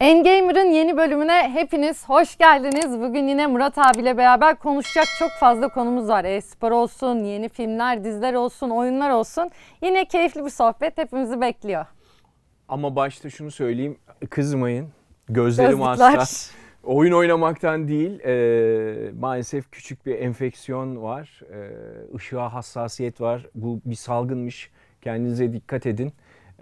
Engamer'ın yeni bölümüne hepiniz hoş geldiniz. Bugün yine Murat abiyle beraber konuşacak çok fazla konumuz var. E-spor olsun, yeni filmler, diziler olsun, oyunlar olsun. Yine keyifli bir sohbet hepimizi bekliyor. Ama başta şunu söyleyeyim, kızmayın. Gözlerim Gözlükler. hasta. Oyun oynamaktan değil, e, maalesef küçük bir enfeksiyon var. E, ışığa hassasiyet var. Bu bir salgınmış. Kendinize dikkat edin.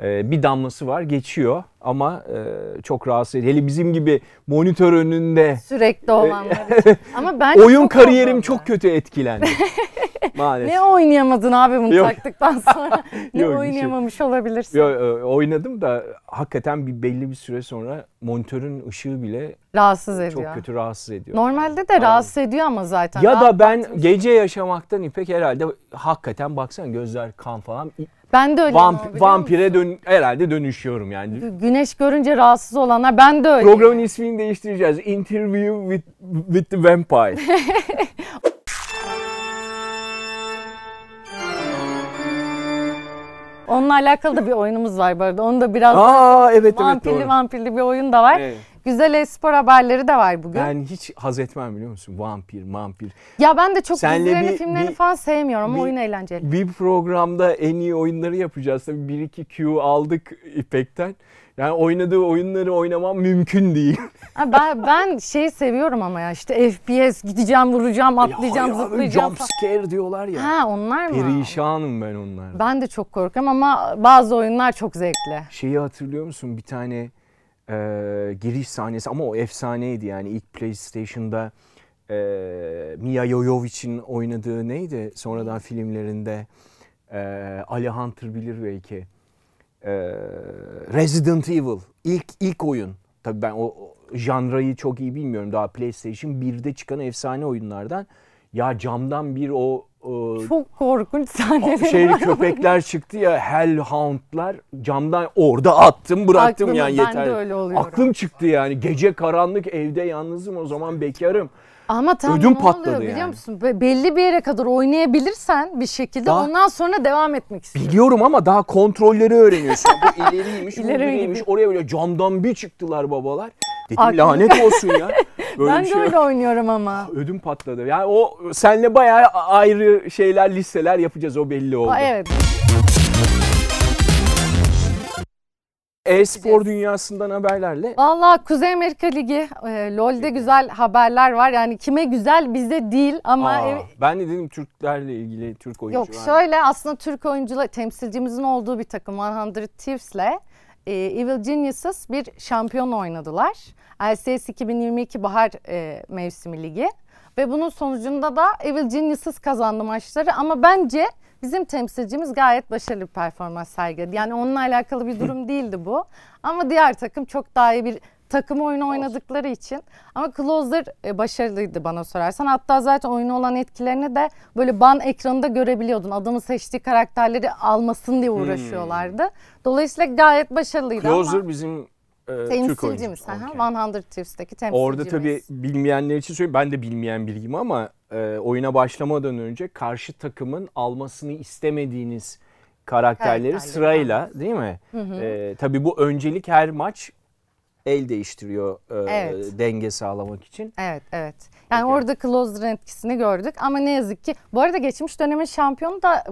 E, bir damlası var, geçiyor ama e, çok rahatsız ediyor. Hele bizim gibi monitör önünde Sürekli olanlar için. Ama ben oyun çok kariyerim oldum çok kötü etkilendi. maalesef. Ne oynayamadın abi bunu Yok. taktıktan sonra? ne Yok, şey- oynayamamış olabilirsin? Yo, e, oynadım da hakikaten bir belli bir süre sonra monitörün ışığı bile Rahatsız ediyor. çok kötü rahatsız ediyor. Normalde de rahatsız ediyor ama zaten. Ya da ben Rahatlatmış. gece yaşamaktan İpek herhalde hakikaten baksana gözler kan falan ben de öyle Vamp- vampire dön herhalde dönüşüyorum yani. Güneş görünce rahatsız olanlar ben de öyle. Programın ismini değiştireceğiz. Interview with, with the Vampire. Onunla alakalı da bir oyunumuz var bu arada. Onu da biraz Aa evet evet vampirli doğru. vampirli bir oyun da var. Evet. Güzel espor haberleri de var bugün. Ben hiç haz etmem biliyor musun? Vampir, vampir. ya ben de çok Senle dizilerini, bir- filmlerini bir- falan sevmiyorum ama bir- oyun eğlenceli. Bir programda en iyi oyunları yapacağız. Tabii bir iki Q aldık İpek'ten. Yani oynadığı oyunları oynamam mümkün değil. Ha, ben ben şeyi seviyorum ama ya işte FPS gideceğim, vuracağım, atlayacağım, Ya, ya, zıplayacağım. Jump scare diyorlar ya. Ha onlar mı? Perişanım ben onlardan. Ben de çok korkuyorum ama bazı oyunlar çok zevkli. Şeyi hatırlıyor musun? Bir tane e, giriş sahnesi ama o efsaneydi yani ilk PlayStation'da e, Mia Jovovic'in oynadığı neydi? Sonradan filmlerinde e, Ali Hunter bilir belki. E, Resident Evil ilk ilk oyun. Tabii ben o, o janrayı çok iyi bilmiyorum. Daha PlayStation 1'de çıkan efsane oyunlardan. Ya camdan bir o, o Çok korkunç sahneler şeyli var. köpekler çıktı ya Hellhound'lar camdan orada attım bıraktım Aklım- yani ben yeter. de öyle oluyorum. Aklım çıktı yani gece karanlık evde yalnızım o zaman bekarım. Ama tam Ödüm ne patladı oluyor biliyor yani. musun? Be- belli bir yere kadar oynayabilirsen bir şekilde Daha- ondan sonra devam etmek istiyorsun. Biliyorum ama daha kontrolleri öğreniyorsun. Bu ileriymiş, bu İleri gidiyor? Oraya böyle camdan bir çıktılar babalar. Dedim Aklım- lanet olsun ya. Böyle ben de şey öyle oynuyorum ama. Ödüm patladı. Yani o senle bayağı ayrı şeyler, listeler yapacağız o belli oldu. Aa, evet. E-spor dünyasından haberlerle Vallahi Kuzey Amerika Ligi, e, LoL'de güzel haberler var. Yani kime güzel bize değil ama Aa, ev- ben de dedim Türklerle ilgili Türk oyuncu yok var. şöyle aslında Türk oyuncular temsilcimizin olduğu bir takım 100 Thieves'le e, Evil Geniuses bir şampiyon oynadılar. LCS 2022 bahar e, mevsimi ligi ve bunun sonucunda da Evil Geniuses kazandı maçları ama bence bizim temsilcimiz gayet başarılı bir performans sergiledi. Yani onunla alakalı bir durum değildi bu. Ama diğer takım çok daha iyi bir takım oyunu oynadıkları için. Ama Closer e, başarılıydı bana sorarsan. Hatta zaten oyuna olan etkilerini de böyle ban ekranında görebiliyordun. Adamın seçtiği karakterleri almasın diye uğraşıyorlardı. Dolayısıyla gayet başarılıydı Closer ama bizim e, Türk oyuncusu. Okey. 100 Thieves'teki temsilcimiz. Orada tabii bilmeyenler için söyleyeyim. Ben de bilmeyen bilgim ama e, oyuna başlamadan önce karşı takımın almasını istemediğiniz karakterleri Karakterleri, sırayla değil mi? E, tabii bu öncelik her maç el değiştiriyor e, Evet. denge sağlamak için. Evet evet. Yani Okey. orada Closer'ın etkisini gördük ama ne yazık ki bu arada geçmiş dönemin şampiyonu da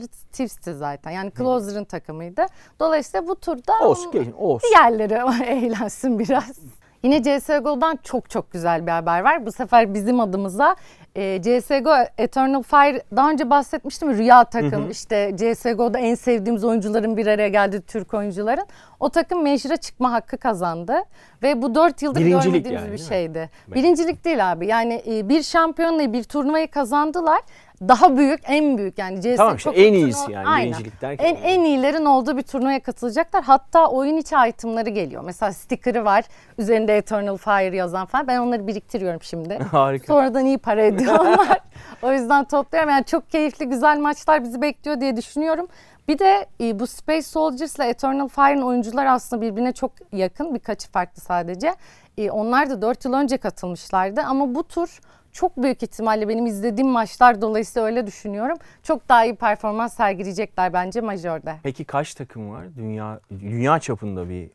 100 Thieves'ti zaten. Yani Closer'ın takımıydı. Dolayısıyla bu turda Olsun, olsun. diğerleri eğlensin biraz. Yine CSGO'dan çok çok güzel bir haber var. Bu sefer bizim adımıza e, CSGO Eternal Fire daha önce bahsetmiştim. Rüya takım işte CSGO'da en sevdiğimiz oyuncuların bir araya geldiği Türk oyuncuların. O takım mecra çıkma hakkı kazandı. Ve bu 4 yıldır Birincilik görmediğimiz yani, bir değil şeydi. Birincilik değil abi. Yani e, bir şampiyonla bir turnuvayı kazandılar. Daha büyük, en büyük yani CSGO Tamam işte çok en iyisi yani, birincilik derken. En, en iyilerin olduğu bir turnuvaya katılacaklar. Hatta oyun içi itemları geliyor. Mesela sticker'ı var. Üzerinde Eternal Fire yazan falan. Ben onları biriktiriyorum şimdi. Harika. Sonradan iyi para ediyor onlar. o yüzden topluyorum. Yani çok keyifli, güzel maçlar bizi bekliyor diye düşünüyorum. Bir de e, bu Space Soldiers ile Eternal Fire'ın oyuncular aslında birbirine çok yakın. Birkaçı farklı sadece. E, onlar da 4 yıl önce katılmışlardı. Ama bu tur çok büyük ihtimalle benim izlediğim maçlar dolayısıyla öyle düşünüyorum. Çok daha iyi performans sergileyecekler bence Major'da. Peki kaç takım var? Dünya dünya çapında bir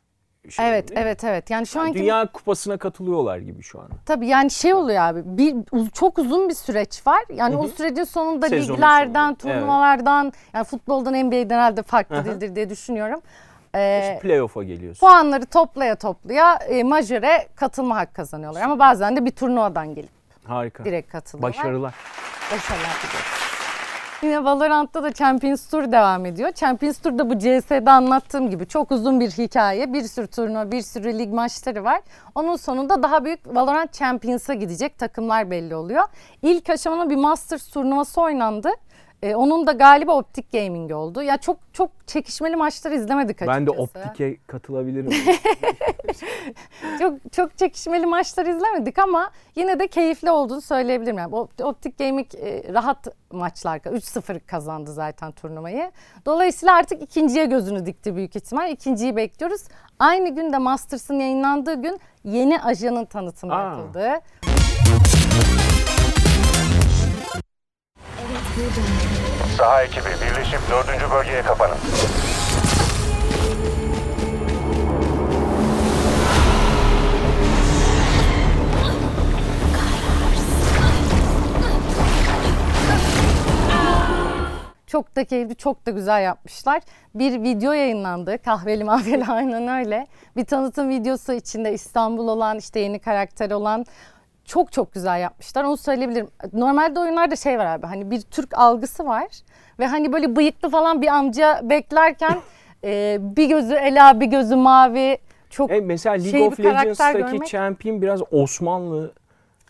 şey. Evet, değil mi? evet, evet. Yani şu Yani anki Dünya Kupası'na katılıyorlar gibi şu an. Tabii yani şey oluyor abi. Bir uz- çok uzun bir süreç var. Yani Hı hı. o sürecin sonunda Sezonun liglerden, sonunda, evet. turnuvalardan yani futboldan NBA'den herhalde farklı değildir diye düşünüyorum. Ee, İşte playoff'a geliyorsun. puanları toplaya toplaya e, majöre katılma hakkı kazanıyorlar. Ama bazen de bir turnuvadan gelip Harika. direkt katılıyorlar. Başarılar. Başarılar diliyoruz. Yine Valorant'ta da Champions Tour devam ediyor. Champions Tour'da bu CS'de anlattığım gibi çok uzun bir hikaye. Bir sürü turnuva, bir sürü lig maçları var. Onun sonunda daha büyük Valorant Champions'a gidecek takımlar belli oluyor. İlk aşamada bir Masters turnuvası oynandı. Ee, onun da galiba Optic Gaming oldu. Ya çok çok çekişmeli maçlar izlemedik açıkçası. Ben de Optik'e katılabilirim. çok çok çekişmeli maçlar izlemedik ama yine de keyifli olduğunu söyleyebilirim. Yani Op- Optic Gaming e, rahat maçlar 3-0 kazandı zaten turnuvayı. Dolayısıyla artık ikinciye gözünü dikti büyük ihtimal. İkinciyi bekliyoruz. Aynı günde Masters'ın yayınlandığı gün yeni ajanın tanıtımı Aa. yapıldı. Saha ekibi birleşip dördüncü bölgeye kapanın. Çok da keyifli, çok da güzel yapmışlar. Bir video yayınlandı. Kahveli mahveli aynen öyle. Bir tanıtım videosu içinde İstanbul olan, işte yeni karakter olan çok çok güzel yapmışlar. Onu söyleyebilirim. Normalde oyunlarda şey var abi. Hani bir Türk algısı var. Ve hani böyle bıyıklı falan bir amca beklerken e, bir gözü Ela, bir gözü mavi. Çok e, mesela League şey of Legends'taki görmek- champion biraz Osmanlı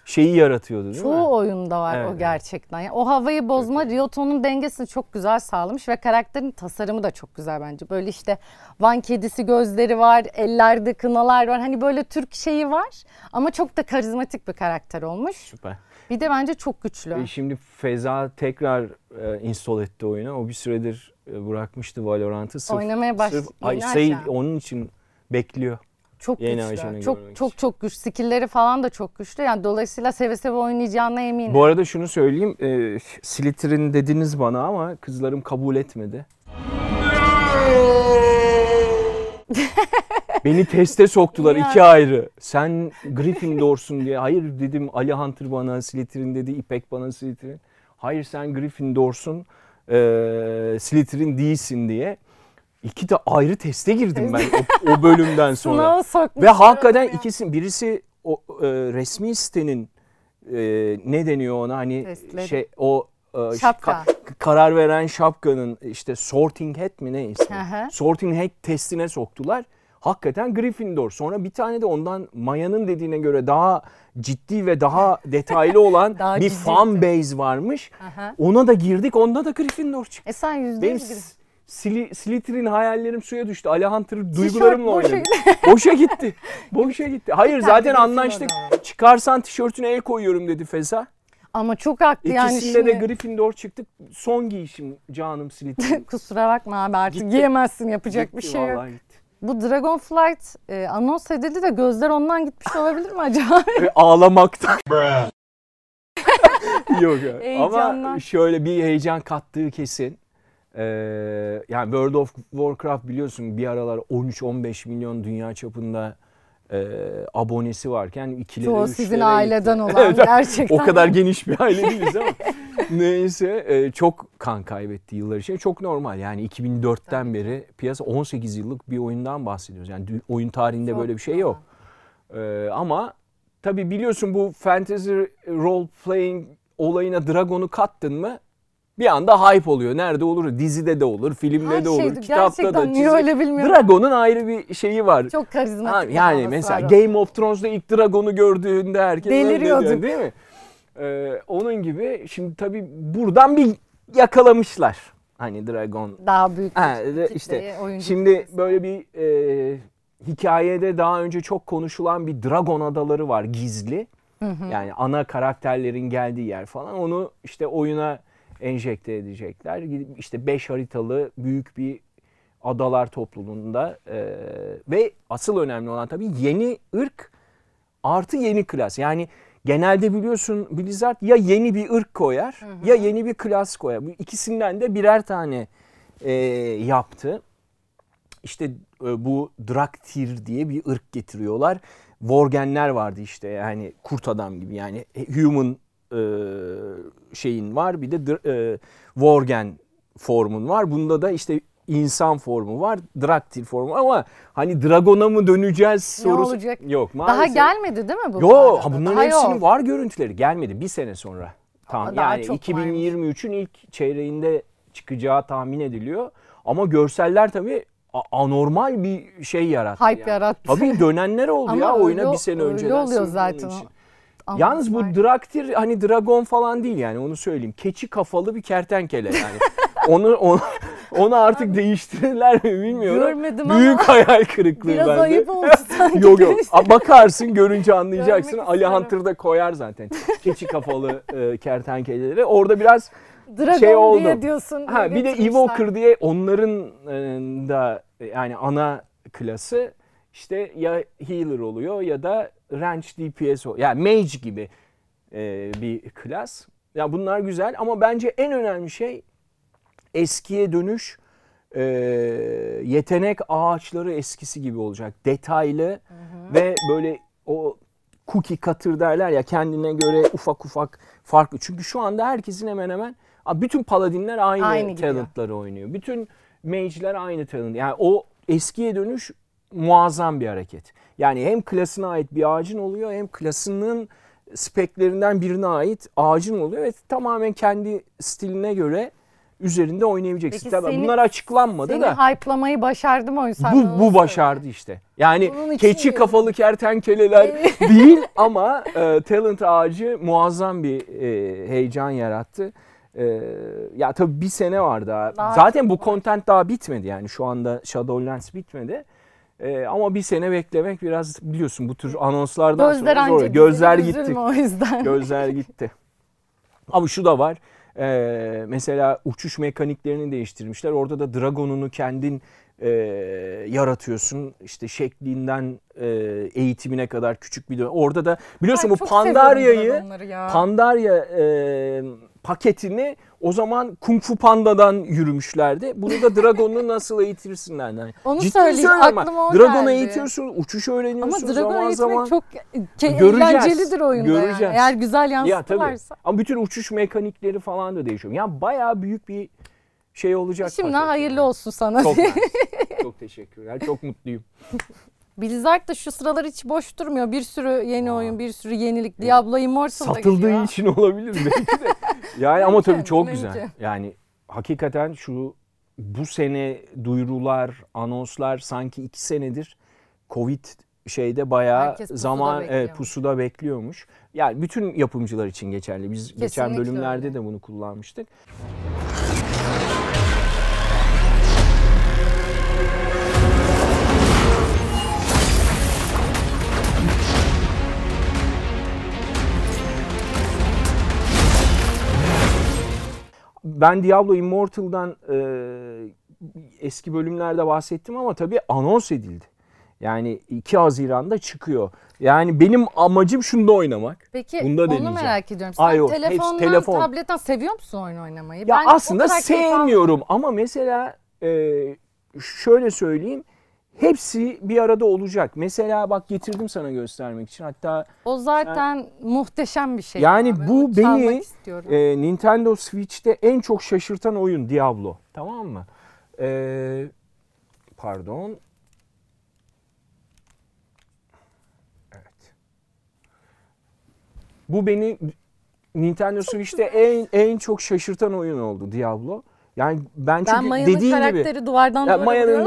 şeyi yaratıyordu değil mi? Çoğu oyunda var Evet, o evet. gerçekten. Yani o havayı bozma Ryoto'nun dengesini çok güzel sağlamış ve karakterin tasarımı da çok güzel bence. Böyle işte Van kedisi gözleri var, ellerde kınalar var. Hani böyle Türk şeyi var ama çok da karizmatik bir karakter olmuş. Süper. Bir de bence çok güçlü. E, şimdi Feza tekrar e, install etti oyunu. O bir süredir e, bırakmıştı Valorant'ı. Sırf, Oynamaya baş- sırf ay, şey, ajan. onun için bekliyor. Çok Yeni güçlü. Çok görmek çok çok güçlü. Skill'leri falan da çok güçlü. Yani dolayısıyla seve seve oynayacağına eminim. Bu arada şunu söyleyeyim. E, Slytherin dediniz bana ama kızlarım kabul etmedi. Beni teste soktular Yani. iki ayrı. Sen Gryffindor'sun diye. Hayır dedim Ali Hunter bana Slytherin dedi. İpek bana Slytherin. Hayır sen Gryffindor'sun. E, Slytherin değilsin diye. İki de ayrı teste girdim ben o, o bölümden sonra. Ve hakikaten ikisi birisi o e, resmi sitenin e, ne deniyor ona hani Testleri. şey o e, Şapka. ka- karar veren şapkanın işte sorting hat mi ne ismi? Sorting hat testine soktular. Hakikaten Gryffindor. Sonra bir tane de ondan Maya'nın dediğine göre daha ciddi ve daha detaylı olan Daha bir ciddi. fan base varmış. Aha. Ona da girdik. Onda da Gryffindor çıktı. E sen yüzde Benim yüz gir- S- Sli, Slytherin hayallerim suya düştü. Ali Hunter duygularımla boşa oynadı. Boşa gitti. Boşa gitti. Hayır zaten anlaştık. Çıkarsan tişörtüne el koyuyorum dedi Feza. Ama çok haklı yani İkisinde de şimdi. Gryffindor çıktı. Son giyişim canım Slytherin. Kusura bakma abi artık Gitti. giyemezsin yapacak bir Gitti, şey yok. vallahi gitti. Bu Dragonflight e, anons edildi de gözler ondan gitmiş olabilir mi acaba? Ve ağlamaktan. Yok ya. Ama şöyle bir heyecan kattığı kesin. Ee, yani World of Warcraft biliyorsun bir aralar 13-15 milyon dünya çapında e, abonesi varken ikilere Çoğu sizin gitti. aileden olan Evet, gerçekten. O kadar geniş bir aile değiliz ama. Neyse e, çok kan kaybetti yıllar içinde. Çok normal yani 2004'ten beri piyasa 18 yıllık bir oyundan bahsediyoruz. Yani oyun tarihinde Çok böyle bir şey yok. Ee, ama tabii biliyorsun bu fantasy role playing olayına Dragon'u kattın mı bir anda hype oluyor. Nerede olur? Dizide de olur, filmde Her de olur, şeyde kitapta da. gerçekten niye çizi- öyle bilmiyorum. Dragon'un ayrı bir şeyi var. Çok Ha, karizmatik. bir yani mesela var. Game of Thrones'da ilk Dragon'u gördüğünde herkes diyor, değil mi? Ee, onun gibi şimdi tabii buradan bir yakalamışlar. Hani Dragon Daha büyük Ha, kitleye işte şimdi kitlesi. böyle bir e, hikayede daha önce çok konuşulan bir Dragon adaları var gizli. Yani ana karakterlerin geldiği yer falan. Onu işte oyuna enjekte edecekler. Gidip işte 5 haritalı büyük bir adalar topluluğunda e, ve asıl önemli olan tabii yeni ırk artı yeni klas. Yani genelde biliyorsun Blizzard ya yeni bir ırk koyar ya yeni bir klas koyar. Bu ikisinden de birer tane e, yaptı. işte e, bu Draktir diye bir ırk getiriyorlar. Vorgenler vardı işte yani kurt adam gibi yani human e, şeyin var bir de e, Vorgen formun var. Bunda da işte insan formu var, Draktir formu ama hani Dragon'a mı döneceğiz Ne sorusu olacak? yok Daha maalesef. gelmedi değil mi bu? Yo bu arada? ha bunların Daha hepsinin yok. var görüntüleri gelmedi bir sene sonra. Daha yani çok 2023'ün ilk çeyreğinde çıkacağı tahmin ediliyor. Ama görseller tabii anormal bir şey yarattı. Hype yani. yarattı. Tabii dönenler oldu Ama ya oyuna öyle- bir sene öyle önceden. oluyor sırf zaten için. Ama Yalnız bu var. Draktir hani dragon falan değil yani onu söyleyeyim. Keçi kafalı bir kertenkele yani. onu, onu onu artık değiştirirler mi bilmiyorum. Görmedim Büyük hayal kırıklığı Biraz bende. ayıp oldu sanki. yok yok. Bakarsın görünce anlayacaksın. Görmek Ali istiyorum. Hunter da koyar zaten. Keçi kafalı e, kertenkeleleri. Orada biraz Dragon şey oldu. diye diyorsun. ha bir de. Evoker diye onların e, da yani ana klası işte ya healer oluyor ya da range DPS oluyor. Yani mage gibi e, bir klas. Ya bunlar güzel ama bence en önemli şey eskiye dönüş e, yetenek ağaçları eskisi gibi olacak. Detaylı ve böyle o cookie cutter derler ya kendine göre ufak ufak farklı. Çünkü şu anda herkesin hemen hemen bütün paladinler aynı, Aynı gidiyor. talentları oynuyor. Bütün mage'ler aynı talent. Yani o eskiye dönüş muazzam bir hareket. Yani hem klasına ait bir ağacın oluyor hem klasının speklerinden birine ait ağacın oluyor ve tamamen kendi stiline göre üzerinde oynayabileceksin. Peki Tabii seni- bunlar açıklanmadı Seni da hype'lamayı başardım o yüzden. bu bu başardı işte. Yani keçi değil. kafalı kertenkeleler değil ama e, talent ağacı muazzam bir e, heyecan yarattı. E, ya tabii bir sene var daha. Daha Zaten bu content daha bitmedi yani şu anda Shadowlands bitmedi. E, ama bir sene beklemek biraz biliyorsun bu tür anonslardan Gözler sonra zor. Gözler gitti. o yüzden. Gözler gitti. Ama şu da var. Ee, mesela uçuş mekaniklerini değiştirmişler. Orada da Dragon'unu kendin e, yaratıyorsun. İşte şeklinden e, eğitimine kadar küçük bir dön- Orada da biliyorsun Ay, bu ya. Pandarya e, paketini o zaman Kung Fu Panda'dan yürümüşlerdi. Bunu da Dragon'u nasıl eğitirsinler. Yani Onu ciddi söyleyeyim, aklıma o Dragon'u eğitiyorsun, uçuş Ama öğreniyorsun Dragon zaman zaman. çok eğlencelidir oyunda göreceğiz. yani. Eğer güzel Ya tabii. yansıtırlarsa. Ama bütün uçuş mekanikleri falan da değişiyor. Yani bayağı büyük bir şey olacak. Paket hayırlı olsun sana. Çok nice. Çok teşekkürler. Çok mutluyum. Blizzard da şu sıralar hiç boş durmuyor. Bir sürü yeni oyun, bir sürü yenilik. Diablo Immortal Satıldığı geliyor. için olabilir belki de. Yani ama tabii çok mümkün. güzel. Yani hakikaten şu bu sene duyurular, anonslar sanki iki senedir Covid şeyde bayağı Herkes pusuda zaman bekliyor. e, pusuda bekliyormuş. Yani bütün yapımcılar için geçerli. Biz geçen Kesinlikle bölümlerde öyle. de bunu kullanmıştık. Ben Diablo Immortal'dan e, eski bölümlerde bahsettim ama tabii anons edildi. Yani 2 Haziran'da çıkıyor. Yani benim amacım şunda oynamak. Peki Bunu da onu deneyeceğim. merak ediyorum. Sen Ay telefondan, telefon. tabletten seviyor musun oyun oynamayı? Ya Ben aslında keyif sevmiyorum ama mesela e, şöyle söyleyeyim. Hepsi bir arada olacak. Mesela bak getirdim sana göstermek için. Hatta O zaten muhteşem bir şey. Yani ya. Ben bu onu çalmak beni, istiyorum. e, Nintendo Switch'te en çok şaşırtan oyun Diablo. Tamam mı? E, pardon. Evet. Bu beni Nintendo Switch'te en en çok şaşırtan oyun oldu Diablo. Yani ben ben çünkü Maya'nın dediğin karakteri gibi duvardan ya duvara Maya'nın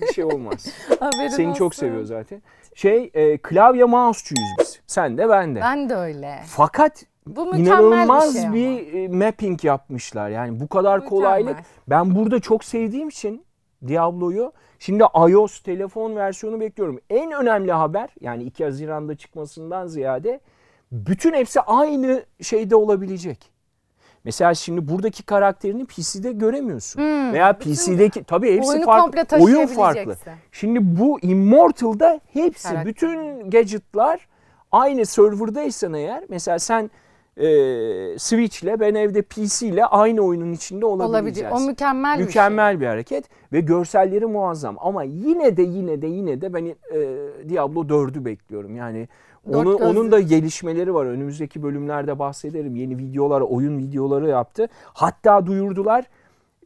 bir şey olmaz. Haberin Seni çok olsun. seviyor zaten. Şey e, klavye mouse'cuyuz biz. Sen de ben de. Ben de öyle. Fakat Bu inanılmaz bir şey bir, ama. e, mapping yapmışlar. Yani bu kadar Mükemmel. kolaylık. Ben burada çok sevdiğim için Diablo'yu şimdi iOS telefon versiyonu bekliyorum. En önemli haber yani 2 Haziran'da çıkmasından ziyade bütün hepsi aynı şeyde olabilecek. Mesela şimdi buradaki karakterini PC'de göremiyorsun. Hmm, Veya PC'deki tabii hepsi farklı. Oyun farklı. Şimdi bu Immortal'da hepsi Karakter. bütün gadgetlar aynı serverdaysan eğer mesela sen e, Switch'le ben evde PC'le aynı oyunun içinde Olabilir. olabileceğiz. O mükemmel, bir şey. Mükemmel bir hareket ve görselleri muazzam ama yine de yine de yine de ben e, Diablo 4'ü bekliyorum. Yani Dört onun da gelişmeleri var. Önümüzdeki bölümlerde bahsederim. Yeni videolar, oyun videoları yaptı. Hatta duyurdular.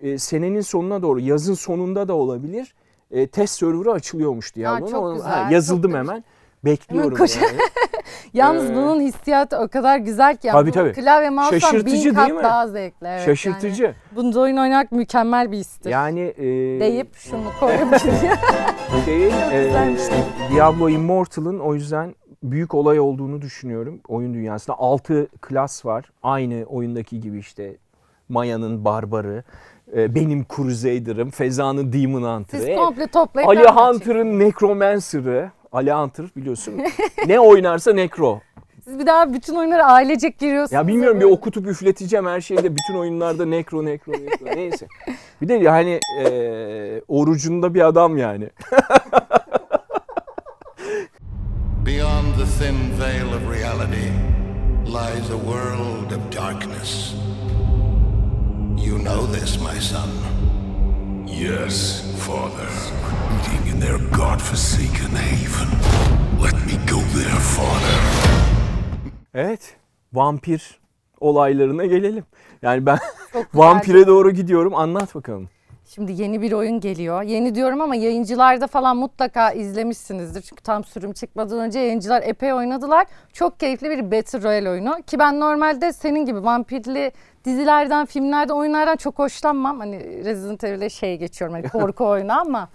e, senenin sonuna doğru, yazın sonunda da olabilir. e, test server'ı açılıyormuş çok Onu- güzel, yazıldım çok hemen. Bekliyorum koş- yani. Yalnız Ee, bunun hissiyatı o kadar güzel ki. Yani Tabii, tabii. Klavye mouse'dan Şaşırtıcı bin kat değil mi? daha zevkli. Evet, Şaşırtıcı. Yani, bunda oyun oynamak mükemmel bir histir. Yani e, Deyip şunu koyup gidiyor. şeyin, e. Diablo Immortal'ın o yüzden büyük olay olduğunu düşünüyorum oyun dünyasında. 6 klas var. Aynı oyundaki gibi işte Maya'nın barbarı, e, benim Crusader'ım, Feza'nın Demon Hunter'ı. Siz komple toplayıp Ali Hunter'ın Necromancer'ı. Ali Hunter biliyorsun. ne oynarsa Necro. Siz bir daha bütün oyunlara ailecek giriyorsunuz. Ya bilmiyorum bir okutup üfleteceğim her şeyde bütün oyunlarda Necro Necro Necro neyse. Bir de yani e, orucunda bir adam yani. Beyond the thin veil of reality lies a world of darkness. You know this, my son. Yes, Father. Meeting in their god-forsaken haven. Let me go there, Father. Evet. Vampir olaylarına gelelim. Yani ben vampire doğru gidiyorum. Anlat bakalım. Şimdi yeni bir oyun geliyor. Yeni diyorum ama yayıncılarda falan mutlaka izlemişsinizdir. Çünkü tam sürüm çıkmadan önce yayıncılar epey oynadılar. Çok keyifli bir Battle Royale oyunu. Ki ben normalde senin gibi vampirli dizilerden, filmlerden, oyunlardan çok hoşlanmam. Hani Resident Evil'e şey geçiyorum hani korku oyunu ama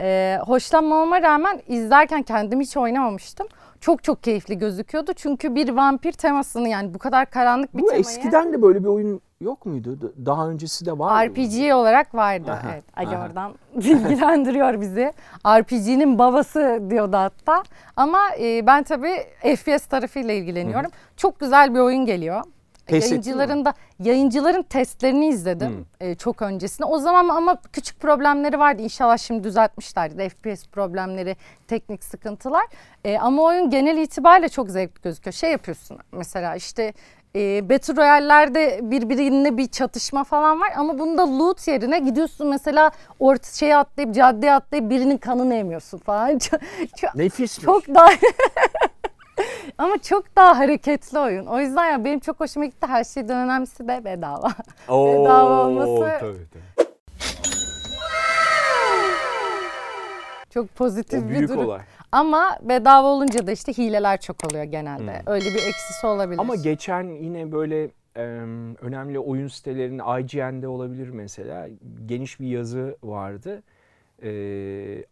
e, hoşlanmamama rağmen izlerken kendim hiç oynamamıştım. Çok çok keyifli gözüküyordu. Çünkü bir vampir temasını yani bu kadar karanlık bir Bu temayı... eskiden de böyle bir oyun yok muydu? Daha öncesi de var RPG olarak vardı. Aha, evet. Ali aha. oradan bilgilendiriyor bizi. RPG'nin babası diyordu hatta. Ama e, ben tabii FPS tarafıyla ilgileniyorum. Çok güzel bir oyun geliyor. Test Yayıncıların da yayıncıların testlerini izledim e, çok öncesinde. O zaman ama küçük problemleri vardı. İnşallah şimdi düzeltmişlerdi. FPS problemleri, teknik sıkıntılar. E, ama oyun genel itibariyle çok zevkli gözüküyor. Şey yapıyorsun mesela işte e, Battle Royale'lerde birbirine bir çatışma falan var ama bunda loot yerine gidiyorsun mesela orta şeye atlayıp caddeye atlayıp birinin kanını emiyorsun falan. Çok, çok, Nefis. çok daha ama çok daha hareketli oyun. O yüzden ya benim çok hoşuma gitti. Her şeyden önemlisi de bedava. bedava olması- Tabii, tabii. Çok pozitif O bir büyük durum. olay. Ama bedava olunca da işte hileler çok oluyor genelde. Öyle bir eksisi olabilir. Ama geçen yine böyle e, önemli oyun sitelerinin IGN'de olabilir mesela geniş bir yazı vardı. E,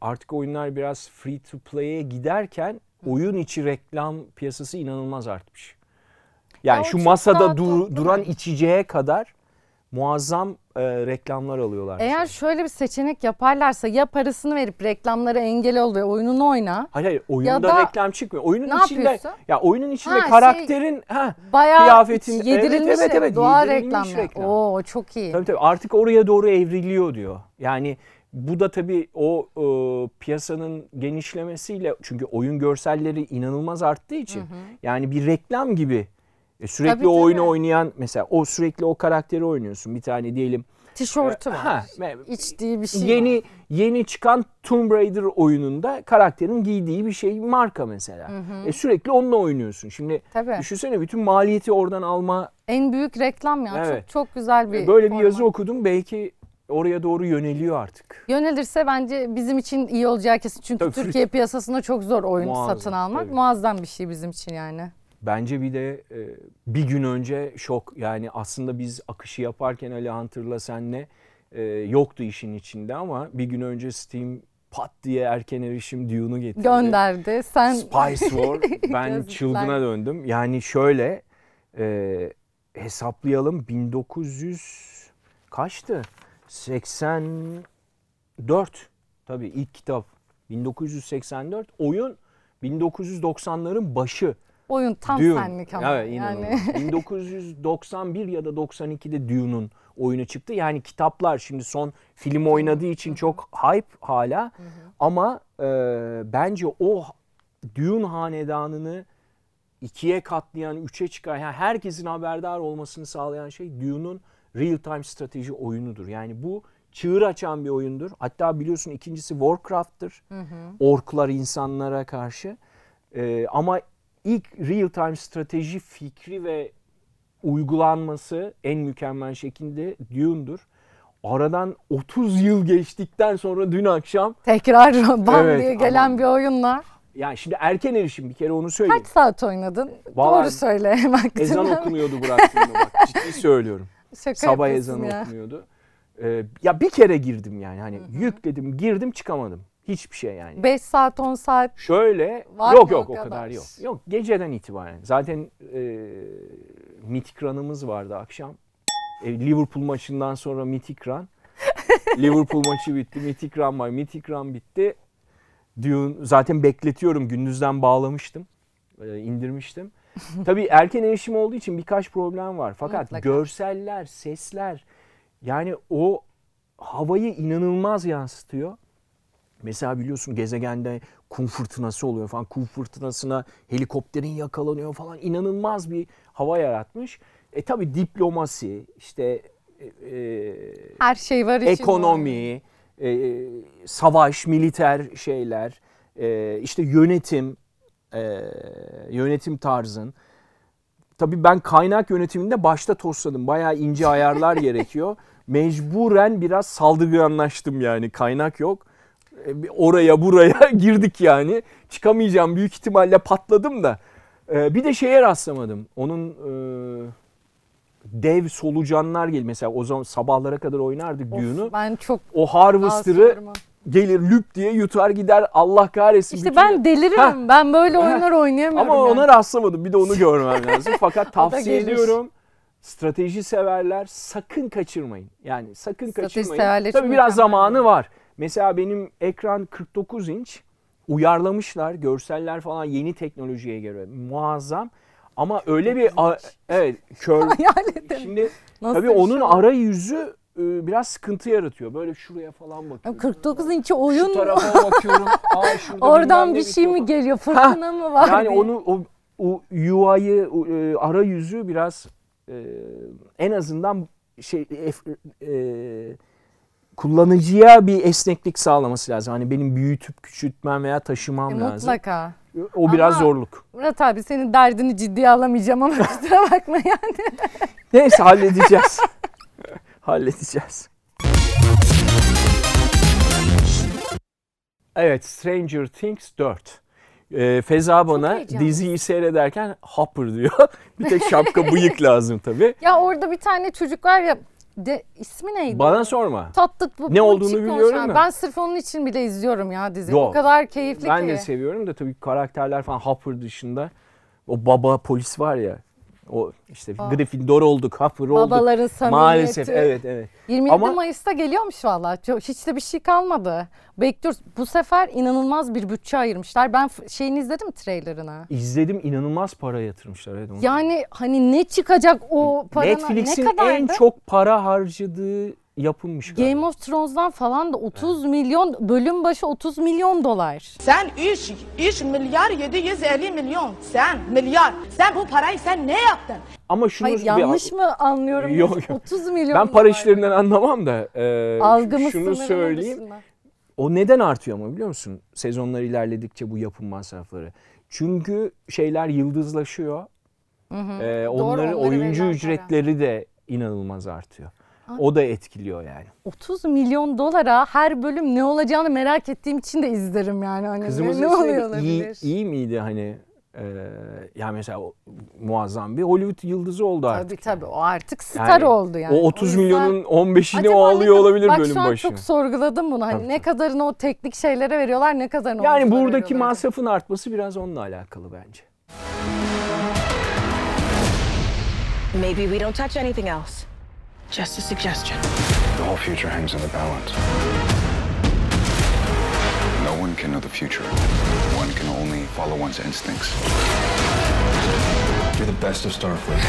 artık oyunlar biraz free to play'e giderken oyun içi reklam piyasası inanılmaz artmış. Yani Ya şu masada dur- duran içeceğe kadar muazzam e, reklamlar alıyorlar. Eğer mesela. şöyle bir seçenek yaparlarsa ya parasını verip reklamlara engel ol ve oyununu oyna. Hayır hayır oyunda Ya da- reklam çıkmıyor. Oyunun Ne içinde yapıyorsun? ya oyunun içinde Ha, şey, karakterin ha Bayağı Kıyafetin- yedirilmiş, evet, evet, evet, doğal yedirilmiş reklamlar. reklam. Oo çok iyi. Tabii tabii artık oraya doğru evriliyor diyor. Yani bu da tabii o e, piyasanın genişlemesiyle çünkü oyun görselleri inanılmaz arttığı için yani bir reklam gibi e, sürekli Tabii, o oyunu tabii. oynayan mesela o sürekli o karakteri oynuyorsun. Bir tane diyelim Tişörtü var. ha, İçtiği bir şey yeni var. yeni çıkan Tomb Raider oyununda karakterin giydiği bir şey marka mesela. E, sürekli onunla oynuyorsun. Şimdi Tabii. düşünsene bütün maliyeti oradan alma En büyük reklam ya. Evet. Çok çok güzel bir böyle bir yazı okudum belki oraya doğru yöneliyor artık. Yönelirse bence bizim için iyi olacağı kesin. Çünkü Tabii, Türkiye piyasasında çok zor oyun Muazzam, satın almak. tabii. Muazzam bir şey bizim için yani. Bence bir de e, bir gün önce şok yani aslında biz akışı yaparken Ali Hunter'la senle e, yoktu işin içinde ama bir gün önce Steam pat diye erken erişim Dune'u getirdi. Gönderdi. Sen Spice War ben çılgına döndüm. Yani şöyle e, hesaplayalım 1900 kaçtı? 84 tabii ilk kitap 1984 oyun 1990'ların başı. Oyun tam Dune. senlik ama. Evet, yani inanılmaz. 1991 ya da 92'de Dune'un oyunu çıktı. Yani kitaplar şimdi son film oynadığı için çok hype hala. Ama e, bence o Dune hanedanını ikiye katlayan, üçe çıkan, yani herkesin haberdar olmasını sağlayan şey Dune'un real time strateji oyunudur. Yani bu çığır açan bir oyundur. Hatta biliyorsun ikincisi Warcraft'tır. Orklar insanlara karşı. Ee, ama ilk real time strateji fikri ve uygulanması en mükemmel şekilde Dune'dur. Aradan 30 yıl geçtikten sonra dün akşam Tekrar bam Evet, diye gelen ama- bir oyunla. yani şimdi erken erişim bir kere onu söyleyeyim. Kaç saat oynadın? Vallahi Doğru söyle. Baktın Ezan okunuyordu bıraktığımda bak ciddi söylüyorum. Şaka Sabah ezanı ya. okunuyordu. Ee, ya bir kere girdim yani hani yükledim girdim çıkamadım. Hiçbir şey yani. 5 saat 10 saat. Şöyle Var yok yok o kadar? kadar yok. Yok geceden itibaren. Zaten e, mitik run'ımız vardı akşam. E, Liverpool maçından sonra mitik run. Liverpool maçı bitti. Mitik run var. Mitik run bitti. Dune zaten bekletiyorum. Gündüzden bağlamıştım. E, indirmiştim. Tabii erken erişim olduğu için birkaç problem var. Fakat Mutlaka. görseller, sesler yani o havayı inanılmaz yansıtıyor. Mesela biliyorsun gezegende kum fırtınası oluyor falan. Kum fırtınasına helikopterin yakalanıyor falan. İnanılmaz bir hava yaratmış. E tabi diplomasi, işte e, e, Her şey var içinde. ekonomi, e, savaş, militer şeyler, e, işte yönetim, e, yönetim tarzın. Tabii ben kaynak yönetiminde başta tosladım. Bayağı ince ayarlar gerekiyor. Mecburen biraz saldırganlaştım yani. Kaynak yok. E, Oraya buraya girdik yani. Çıkamayacağım büyük ihtimalle patladım da. E, Bir de şeye rastlamadım. Onun e, dev solucanlar gel mesela o zaman sabahlara kadar oynardık Of, Dune'u. ben çok O Harvester'ı gelir lüp diye yutar gider Allah kahretsin. İşte bütün- ben deliririm. Ha. Ben böyle oyunlar oynayamıyorum. Ama yani. ona rastlamadım. Bir de onu görmem lazım. Fakat tavsiye ediyorum. Strateji severler sakın kaçırmayın. Yani sakın Strateji kaçırmayın. Tabii biraz zamanı var. Mesela benim ekran 49 inç. Uyarlamışlar. Görseller falan yeni teknolojiye göre. Muazzam. Ama öyle bir a- evet kör. Şimdi Nasıl tabii onun şey? arayüzü e, biraz sıkıntı yaratıyor. Böyle şuraya falan bakıyorum. 49 inçi oyun Şu tarafa bakıyorum. Aa, şurada Oradan bir şey mi geliyor? Fırtına mı var? Yani diye. onu o, o UI'yı e, arayüzü biraz e, en azından şey ef- e, kullanıcıya bir esneklik sağlaması lazım. Hani benim büyütüp küçültmem veya taşımam E, lazım. Mutlaka. O biraz Ama- zorluk. Murat abi senin derdini ciddiye alamayacağım ama kusura bakma yani. Neyse halledeceğiz. halledeceğiz. Evet Stranger Things 4. Ee, Feza bana diziyi seyrederken Hopper diyor. bir tek şapka bıyık lazım tabii. Ya orada bir tane çocuk var ya de, ismi neydi? Bana sorma. Tatlı bu Ne olduğunu biliyorum konuşan. da. Ben sırf onun için bile izliyorum ya diziyi. O Yok. kadar keyifli Ben ki. de seviyorum da tabii karakterler falan Hopper dışında. O baba polis var ya. O işte Aa. Gryffindor olduk, Hopper olduk. Babaların samimiyeti. Maalesef evet evet. 27 Ama- Mayıs'ta geliyormuş valla. Hiç de bir şey kalmadı. Bekliyoruz. Bu sefer inanılmaz bir bütçe ayırmışlar. Ben şeyini izledim trailerını. İzledim inanılmaz para yatırmışlar. Evet, onu- Yani hani ne çıkacak o paranın Netflix'in ne kadardı? en çok para harcadığı yapılmış galiba. Game of Thrones'dan falan da 30 milyon bölüm başı 30 milyon dolar. Sen 3, 3 milyar 750 milyon. Sen milyar. Sen bu parayı sen ne yaptın? Ama şunu Hayır bir- yanlış mı anlıyorum? Yok, yok. 30 milyon Ben para dolar. işlerinden anlamam da e, Algımız şunu sınırının söyleyeyim. dışında. O neden artıyor ama biliyor musun? Sezonlar ilerledikçe bu yapım masrafları. Çünkü şeyler yıldızlaşıyor. Ee, onların onlara oyuncu verilen ücretleri de inanılmaz artıyor. O da etkiliyor yani. 30 milyon dolara her bölüm ne olacağını merak ettiğim için de izlerim yani. Hani Kızımızın ne, ne oluyor olabilir? iyi, iyi miydi hani? E, ya mesela o, muazzam bir Hollywood yıldızı oldu artık. Tabii tabii o artık star Yani oldu yani. O 30 yüzden- milyonun 15'ini Acaba o alıyor olabilir Bak bölüm şu an başı. çok sorguladım bunu. Hani Tabii, ne kadarını o teknik şeylere veriyorlar ne kadarını Yani buradaki veriyorlar. masrafın artması biraz onunla alakalı bence. Maybe we don't touch anything else. Just a suggestion. The whole future hangs in the balance. No one can know the future. One can only follow one's instincts. You're the best of Starfleet.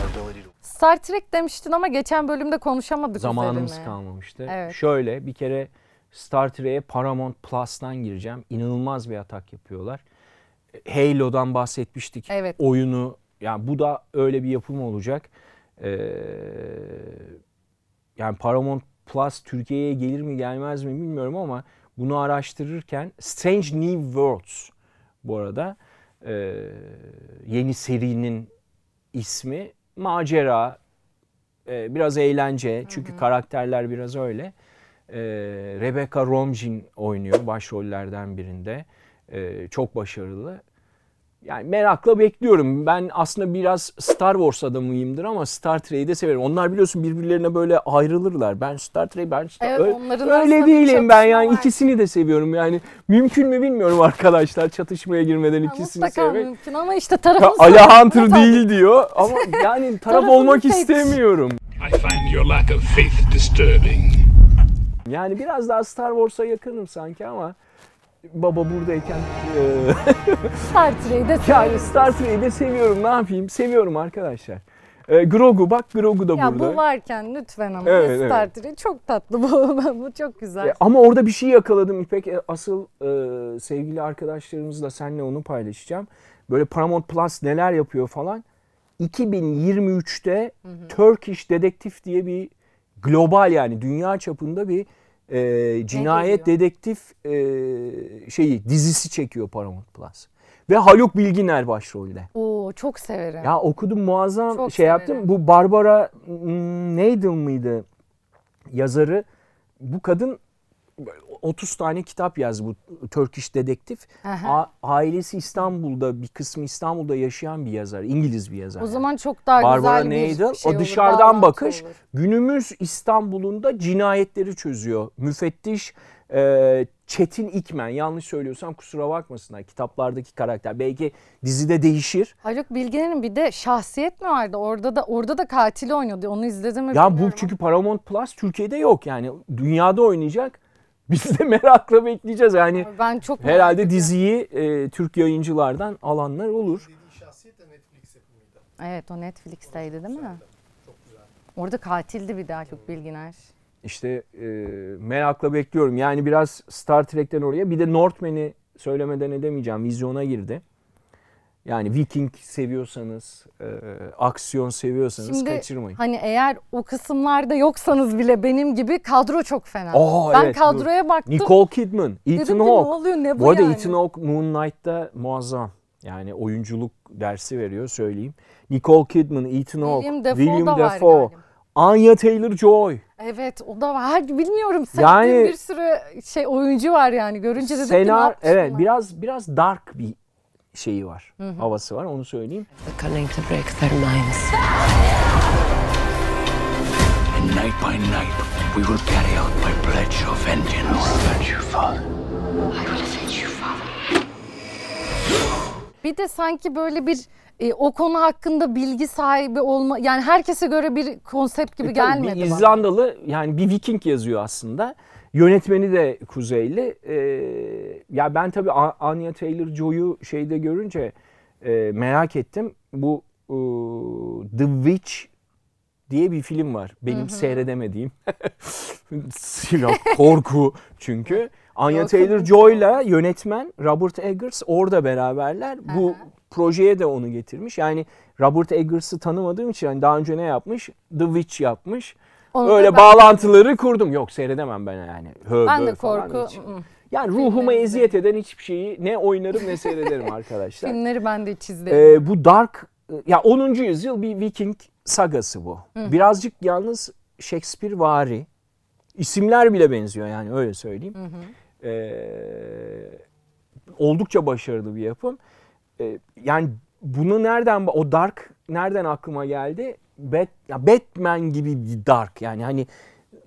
Our ability to Star Trek demiştin ama geçen bölümde konuşamadık Zamanımız üzerine. kalmamıştı. Evet. Şöyle bir kere Star Trek'e Paramount Plus'tan gireceğim. İnanılmaz bir atak yapıyorlar. Halo'dan bahsetmiştik. Evet. Oyunu yani bu da öyle bir yapım olacak. Ee, yani Paramount Plus Türkiye'ye gelir mi gelmez mi bilmiyorum ama bunu araştırırken Strange New Worlds bu arada e, yeni serinin ismi macera e, biraz eğlence çünkü karakterler biraz öyle. E, Rebecca Romijn oynuyor başrollerden birinde. E, çok başarılı. Yani merakla bekliyorum. Ben aslında biraz Star Wars adamıyımdır ama Star Trek'i de severim. Onlar biliyorsun birbirlerine böyle ayrılırlar. Ben Star Trek, ben Star Evet, öyle, onların öyle değilim ben yani var. ikisini de seviyorum. Yani mümkün mü bilmiyorum arkadaşlar çatışmaya girmeden Ya ikisini mutlaka sevmek. mümkün ama işte Aya sorumluluğu Hunter tabii. değil diyor ama yani taraf olmak istemiyorum. I find your lack of faith disturbing. Yani biraz daha Star Wars'a yakınım sanki ama baba buradayken eee, Star Trek'i de yani Star Trek'i de seviyorum ne yapayım seviyorum arkadaşlar. Eee, Grogu bak Grogu da Ya burada. bu varken lütfen ama Evet, Star Trek çok tatlı bu. bu çok güzel. E, ama orada bir şey yakaladım İpek. E, Asıl e, sevgili arkadaşlarımızla seninle onu paylaşacağım. Böyle Paramount Plus neler yapıyor falan. 2023'te Turkish Detective diye bir global yani dünya çapında bir e, cinayet dedektif e, şeyi dizisi çekiyor Paramount Plus. Ve Haluk Bilginer başrolde. Oo çok severim. Ya okudum muazzam Çok şey severim. yaptım. Bu Barbara hmm, Nadel mıydı yazarı? Bu kadın 30 tane kitap yazdı bu Turkish dedektif. A- ailesi İstanbul'da bir kısmı İstanbul'da yaşayan bir yazar. İngiliz bir yazar. o zaman çok daha Barbara güzel bir Nadel şey o olur, dışarıdan bağlantı bakış olur. günümüz İstanbul'un da cinayetleri çözüyor. Müfettiş e, Çetin İkmen yanlış söylüyorsam kusura bakmasınlar kitaplardaki karakter belki dizide değişir. Haluk Bilginer'in bir de şahsiyet mi vardı? Orada da orada da katili oynuyordu. Onu izledim mi Ya bu çünkü Paramount Plus Türkiye'de yok yani dünyada oynayacak. Biz de merakla bekleyeceğiz yani. ben çok Herhalde diziyi e, Türk yayıncılardan alanlar olur. Evet o Netflix'teydi değil mi? Orada katildi bir de Haluk Bilginer. İşte e, merakla bekliyorum. Yani biraz Star Trek'ten oraya. Bir de Northman'i söylemeden edemeyeceğim. Vizyona girdi. Yani Viking seviyorsanız, e, aksiyon seviyorsanız Şimdi kaçırmayın. hani eğer o kısımlarda yoksanız bile benim gibi kadro çok fena. Aa, ben evet, kadroya baktım. Nicole Kidman, Ethan Hawke. ne oluyor ne bu, Bu arada yani? Ethan Hawke Moon Knight'ta muazzam. Yani oyunculuk dersi veriyor söyleyeyim. Nicole Kidman, Ethan Hawke, William Dafoe William Dafoe. Anya Taylor-Joy. Evet o da var. Her- Bilmiyorum Yani- bir sürü şey oyuncu var yani. Görünce dedim ki ne Senar evet biraz biraz dark bir şeyi var. Havası var onu söyleyeyim. Night by night, we will carry out my pledge of vengeance. Avenge you, Father. I will avenge you, Father. Bir de sanki böyle bir e, o konu hakkında bilgi sahibi olma yani herkese göre bir konsept gibi E gelmedi bir bana. İzlandalı yani bir Viking yazıyor aslında. Yönetmeni de Kuzeyli. Ee, ya ben tabii Anya Taylor-Joy'u şeyde görünce e, merak ettim. Bu e, The Witch diye bir film var. Benim seyredemediğim. Silah, korku çünkü. Anya Taylor-Joy'la yönetmen Robert Eggers orada beraberler. Bu projeye de onu getirmiş. Yani Robert Eggers'ı tanımadığım için yani daha önce ne yapmış? The Witch yapmış. Onu da Öyle ben- bağlantıları kurdum. Yok seyredemem ben yani. Hö, Ben de korku ı-ı. Yani ruhuma eziyet eden hiçbir şeyi ne oynarım ne seyrederim arkadaşlar. filmleri ben de hiç izledim. Ee, bu Dark ya 10. yüzyıl bir Viking sagası bu. Birazcık yalnız Shakespeare vari. İsimler bile benziyor yani öyle söyleyeyim. Ee, oldukça başarılı bir yapım. Ee, yani bunu nereden o Dark nereden aklıma geldi? Bat, ya Batman gibi bir Dark yani hani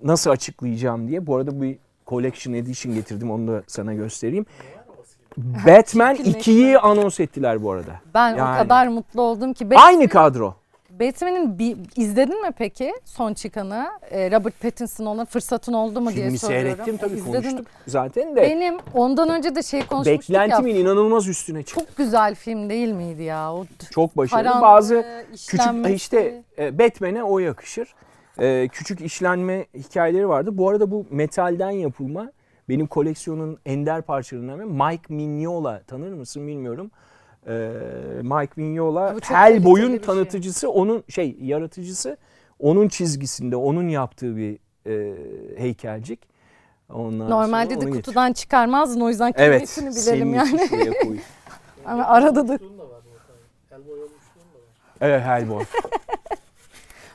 nasıl açıklayacağım diye. Bu arada bir Collection Edition getirdim onu da sana göstereyim. Batman Çirkinleşme. 2'yi anons ettiler bu arada. ben o yani- kadar mutlu oldum ki. Aynı kadro. Batman'in bir izledin mi peki son çıkanı? Ee, Robert Pattinson ona fırsatın oldu mu diye Filmi soruyorum. seyrettim tabii İzledin konuştuk zaten de. Benim ondan önce de şey konuşmuştuk Beklentimin ya. inanılmaz üstüne çıktı. Çok güzel film değil miydi ya? O Çok başarılı. karanlığı, Bazı küçük işlenmesi. işte e, Batman'e o yakışır. E, küçük işlenme hikayeleri vardı. Bu arada bu metalden yapılma benim koleksiyonun ender parçalarından biri. Mike Mignola tanır mısın bilmiyorum. E, Mike Mignola Hellboy'un şey. tanıtıcısı, onun şey yaratıcısı, onun çizgisinde, onun yaptığı bir e, heykelcik. Ondan Normalde sonra de kutudan çıkarmazdın o yüzden Evet, kıymetini senin bilelim yani. şuraya koy. Ama arada da Evet Hellboy.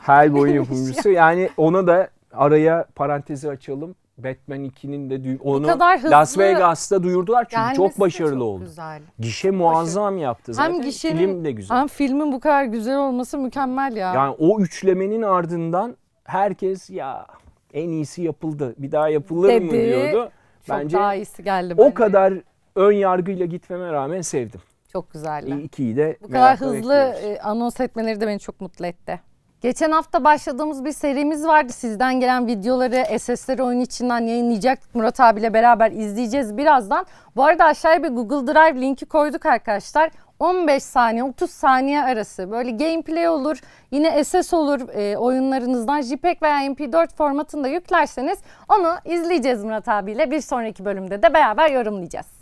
Hellboy'un yapımcısı. Yani ona da araya parantezi açalım. Batman 2'nin de duy- onu kadar hızlı Las Vegas'ta duyurdular çünkü gelmesi çok de başarılı çok oldu. Güzel. Gişe muazzam yaptı zaten. Hem gişenin Film de güzel. hem filmin bu kadar güzel olması mükemmel ya. Yani o üçlemenin ardından herkes ya en iyisi yapıldı. Bir daha yapılır mı Dedi. diyordu. çok Bence daha iyisi geldi. o bence. kadar ön yargıyla gitmeme rağmen sevdim. çok güzeldi. İkiyi de Bu kadar merakla hızlı bekliyoruz. e, anons etmeleri de beni çok mutlu etti. Geçen hafta başladığımız bir serimiz vardı. Sizden gelen videoları SS'leri oyun içinden yayınlayacaktık. Murat abiyle beraber izleyeceğiz birazdan. Bu arada aşağıya bir Google Drive linki koyduk arkadaşlar. 15 saniye 30 saniye arası böyle gameplay olur yine SS olur e, oyunlarınızdan JPEG veya MP4 formatında yüklerseniz onu izleyeceğiz Murat abiyle bir sonraki bölümde de beraber yorumlayacağız.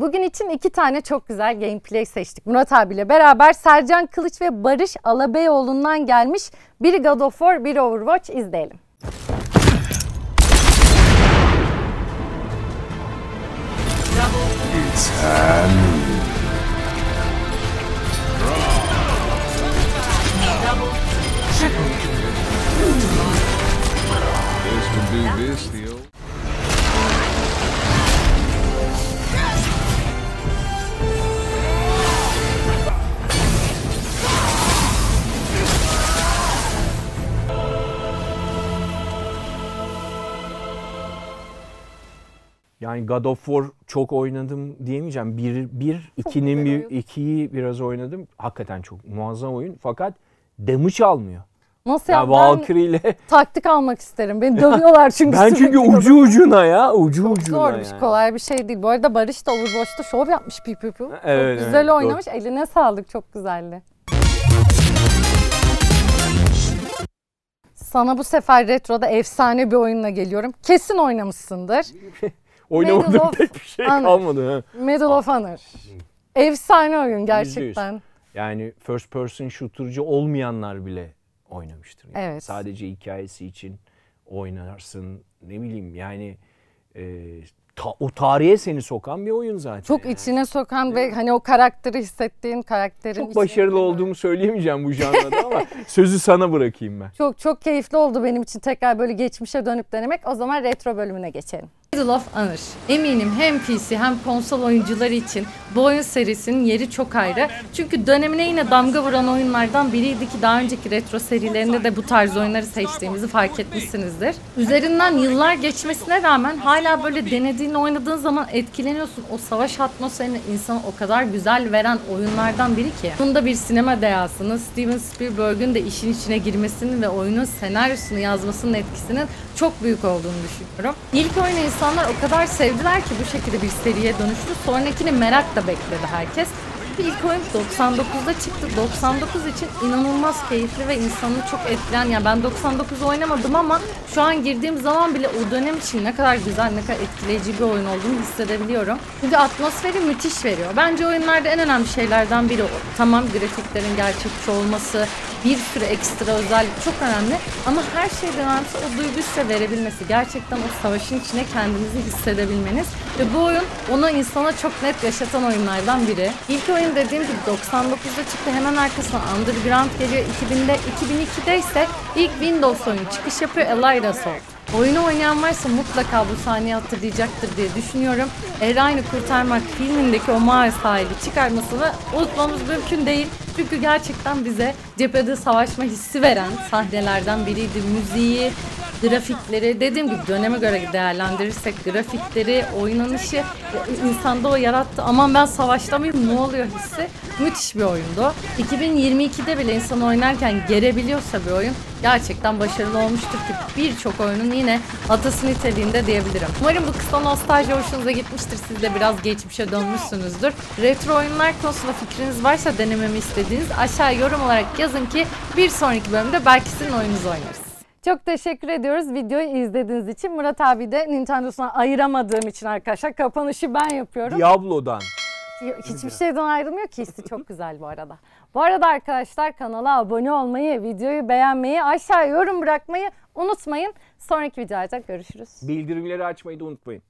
Bugün için iki tane çok güzel gameplay seçtik. Murat abiyle beraber Sercan Kılıç ve Barış Alabeyoğlu'ndan gelmiş. Biri God of War, biri Overwatch izleyelim. This could Yani God of War çok oynadım diyemeyeceğim. Bir, bir ikinin bir, ikiyi biraz oynadım. Hakikaten çok muazzam oyun. Fakat damage almıyor. Nasıl Ya ya? Ben Valkyrie ile taktik almak isterim. Beni dövüyorlar çünkü. ben çünkü ucu ucuna ya ucu ucuna Zor bir yani. şey, kolay bir şey değil. Bu arada Barış da Overwatch'ta şov yapmış pi pi pi. Çok Evet, güzel evet, oynamış. Eline sağlık. Çok güzeldi. Sana bu sefer retroda efsane bir oyunla geliyorum. Kesin oynamışsındır. Oynamadığım of pek bir şey Honor. kalmadı. Ha. Medal of Honor. Efsane oyun gerçekten. Yani first person shooter'cı olmayanlar bile oynamıştır. Yani Evet. Sadece hikayesi için oynarsın. Ne bileyim yani e, ta- o tarihe seni sokan bir oyun zaten. Çok yani. içine sokan ve hani o karakteri hissettiğin karakterin Çok başarılı olduğumu söyleyemeyeceğim bu janrada ama sözü sana bırakayım ben. Çok çok keyifli oldu benim için tekrar böyle geçmişe dönüp denemek. O zaman retro bölümüne geçelim. Medal of Honor. Eminim hem PC hem konsol oyuncuları için bu oyun serisinin yeri çok ayrı. Çünkü dönemine yine damga vuran oyunlardan biriydi ki daha önceki retro serilerinde de bu tarz oyunları seçtiğimizi fark etmişsinizdir. Üzerinden yıllar geçmesine rağmen hala böyle denediğin oynadığın zaman etkileniyorsun. O savaş atmosferini insana o kadar güzel veren oyunlardan biri ki. Bunda bir sinema dehasını Steven Spielberg'ün de işin içine girmesinin ve oyunun senaryosunu yazmasının etkisinin çok büyük olduğunu düşünüyorum. İlk oyunu insanlar o kadar sevdiler ki bu şekilde bir seriye dönüştü. Sonrakini merakla bekledi herkes. İlk oyun 99'da çıktı. 99 için inanılmaz keyifli ve insanı çok etkileyen. Yani ben 99 oynamadım ama şu an girdiğim zaman bile o dönem için ne kadar güzel, ne kadar etkileyici bir oyun olduğunu hissedebiliyorum. Çünkü atmosferi müthiş veriyor. Bence oyunlarda en önemli şeylerden biri o. Tamam grafiklerin gerçekçi olması, bir sürü ekstra özellik çok önemli. Ama her şeyden önemlisi o duyguyu size verebilmesi. Gerçekten o savaşın içine kendinizi hissedebilmeniz. Ve bu oyun onu insana çok net yaşatan oyunlardan biri. İlk oyun dediğim gibi 99'da çıktı. Hemen arkasından Underground geliyor 2000'de. 2002'de ise ilk Windows oyunu çıkış yapıyor Elida Assault. Oyunu oynayan varsa mutlaka bu sahneyi hatırlayacaktır diye düşünüyorum. Erayn'ı kurtarmak filmindeki o mağara sahibi çıkarmasını unutmamız mümkün değil. Çünkü gerçekten bize cephede savaşma hissi veren sahnelerden biriydi. Müziği, grafikleri dediğim gibi döneme göre değerlendirirsek grafikleri, oynanışı insanda o yarattı. Aman ben savaşta ne oluyor hissi müthiş bir oyundu. 2022'de bile insan oynarken gerebiliyorsa bir oyun gerçekten başarılı olmuştur ki birçok oyunun yine atası niteliğinde diyebilirim. Umarım bu kısa nostalji hoşunuza gitmiştir. Siz de biraz geçmişe dönmüşsünüzdür. Retro oyunlar konusunda fikriniz varsa denememi istediğiniz aşağı yorum olarak yazın ki bir sonraki bölümde belki sizin oyununuzu oynarız. Çok teşekkür ediyoruz videoyu izlediğiniz için. Murat abi de Nintendo'suna ayıramadığım için arkadaşlar kapanışı ben yapıyorum. Diablo'dan Hiçbir şeyden ayrılmıyor ki hissi çok güzel bu arada. Bu arada arkadaşlar kanala abone olmayı, videoyu beğenmeyi, aşağı yorum bırakmayı unutmayın. Sonraki videoda görüşürüz. Bildirimleri açmayı da unutmayın.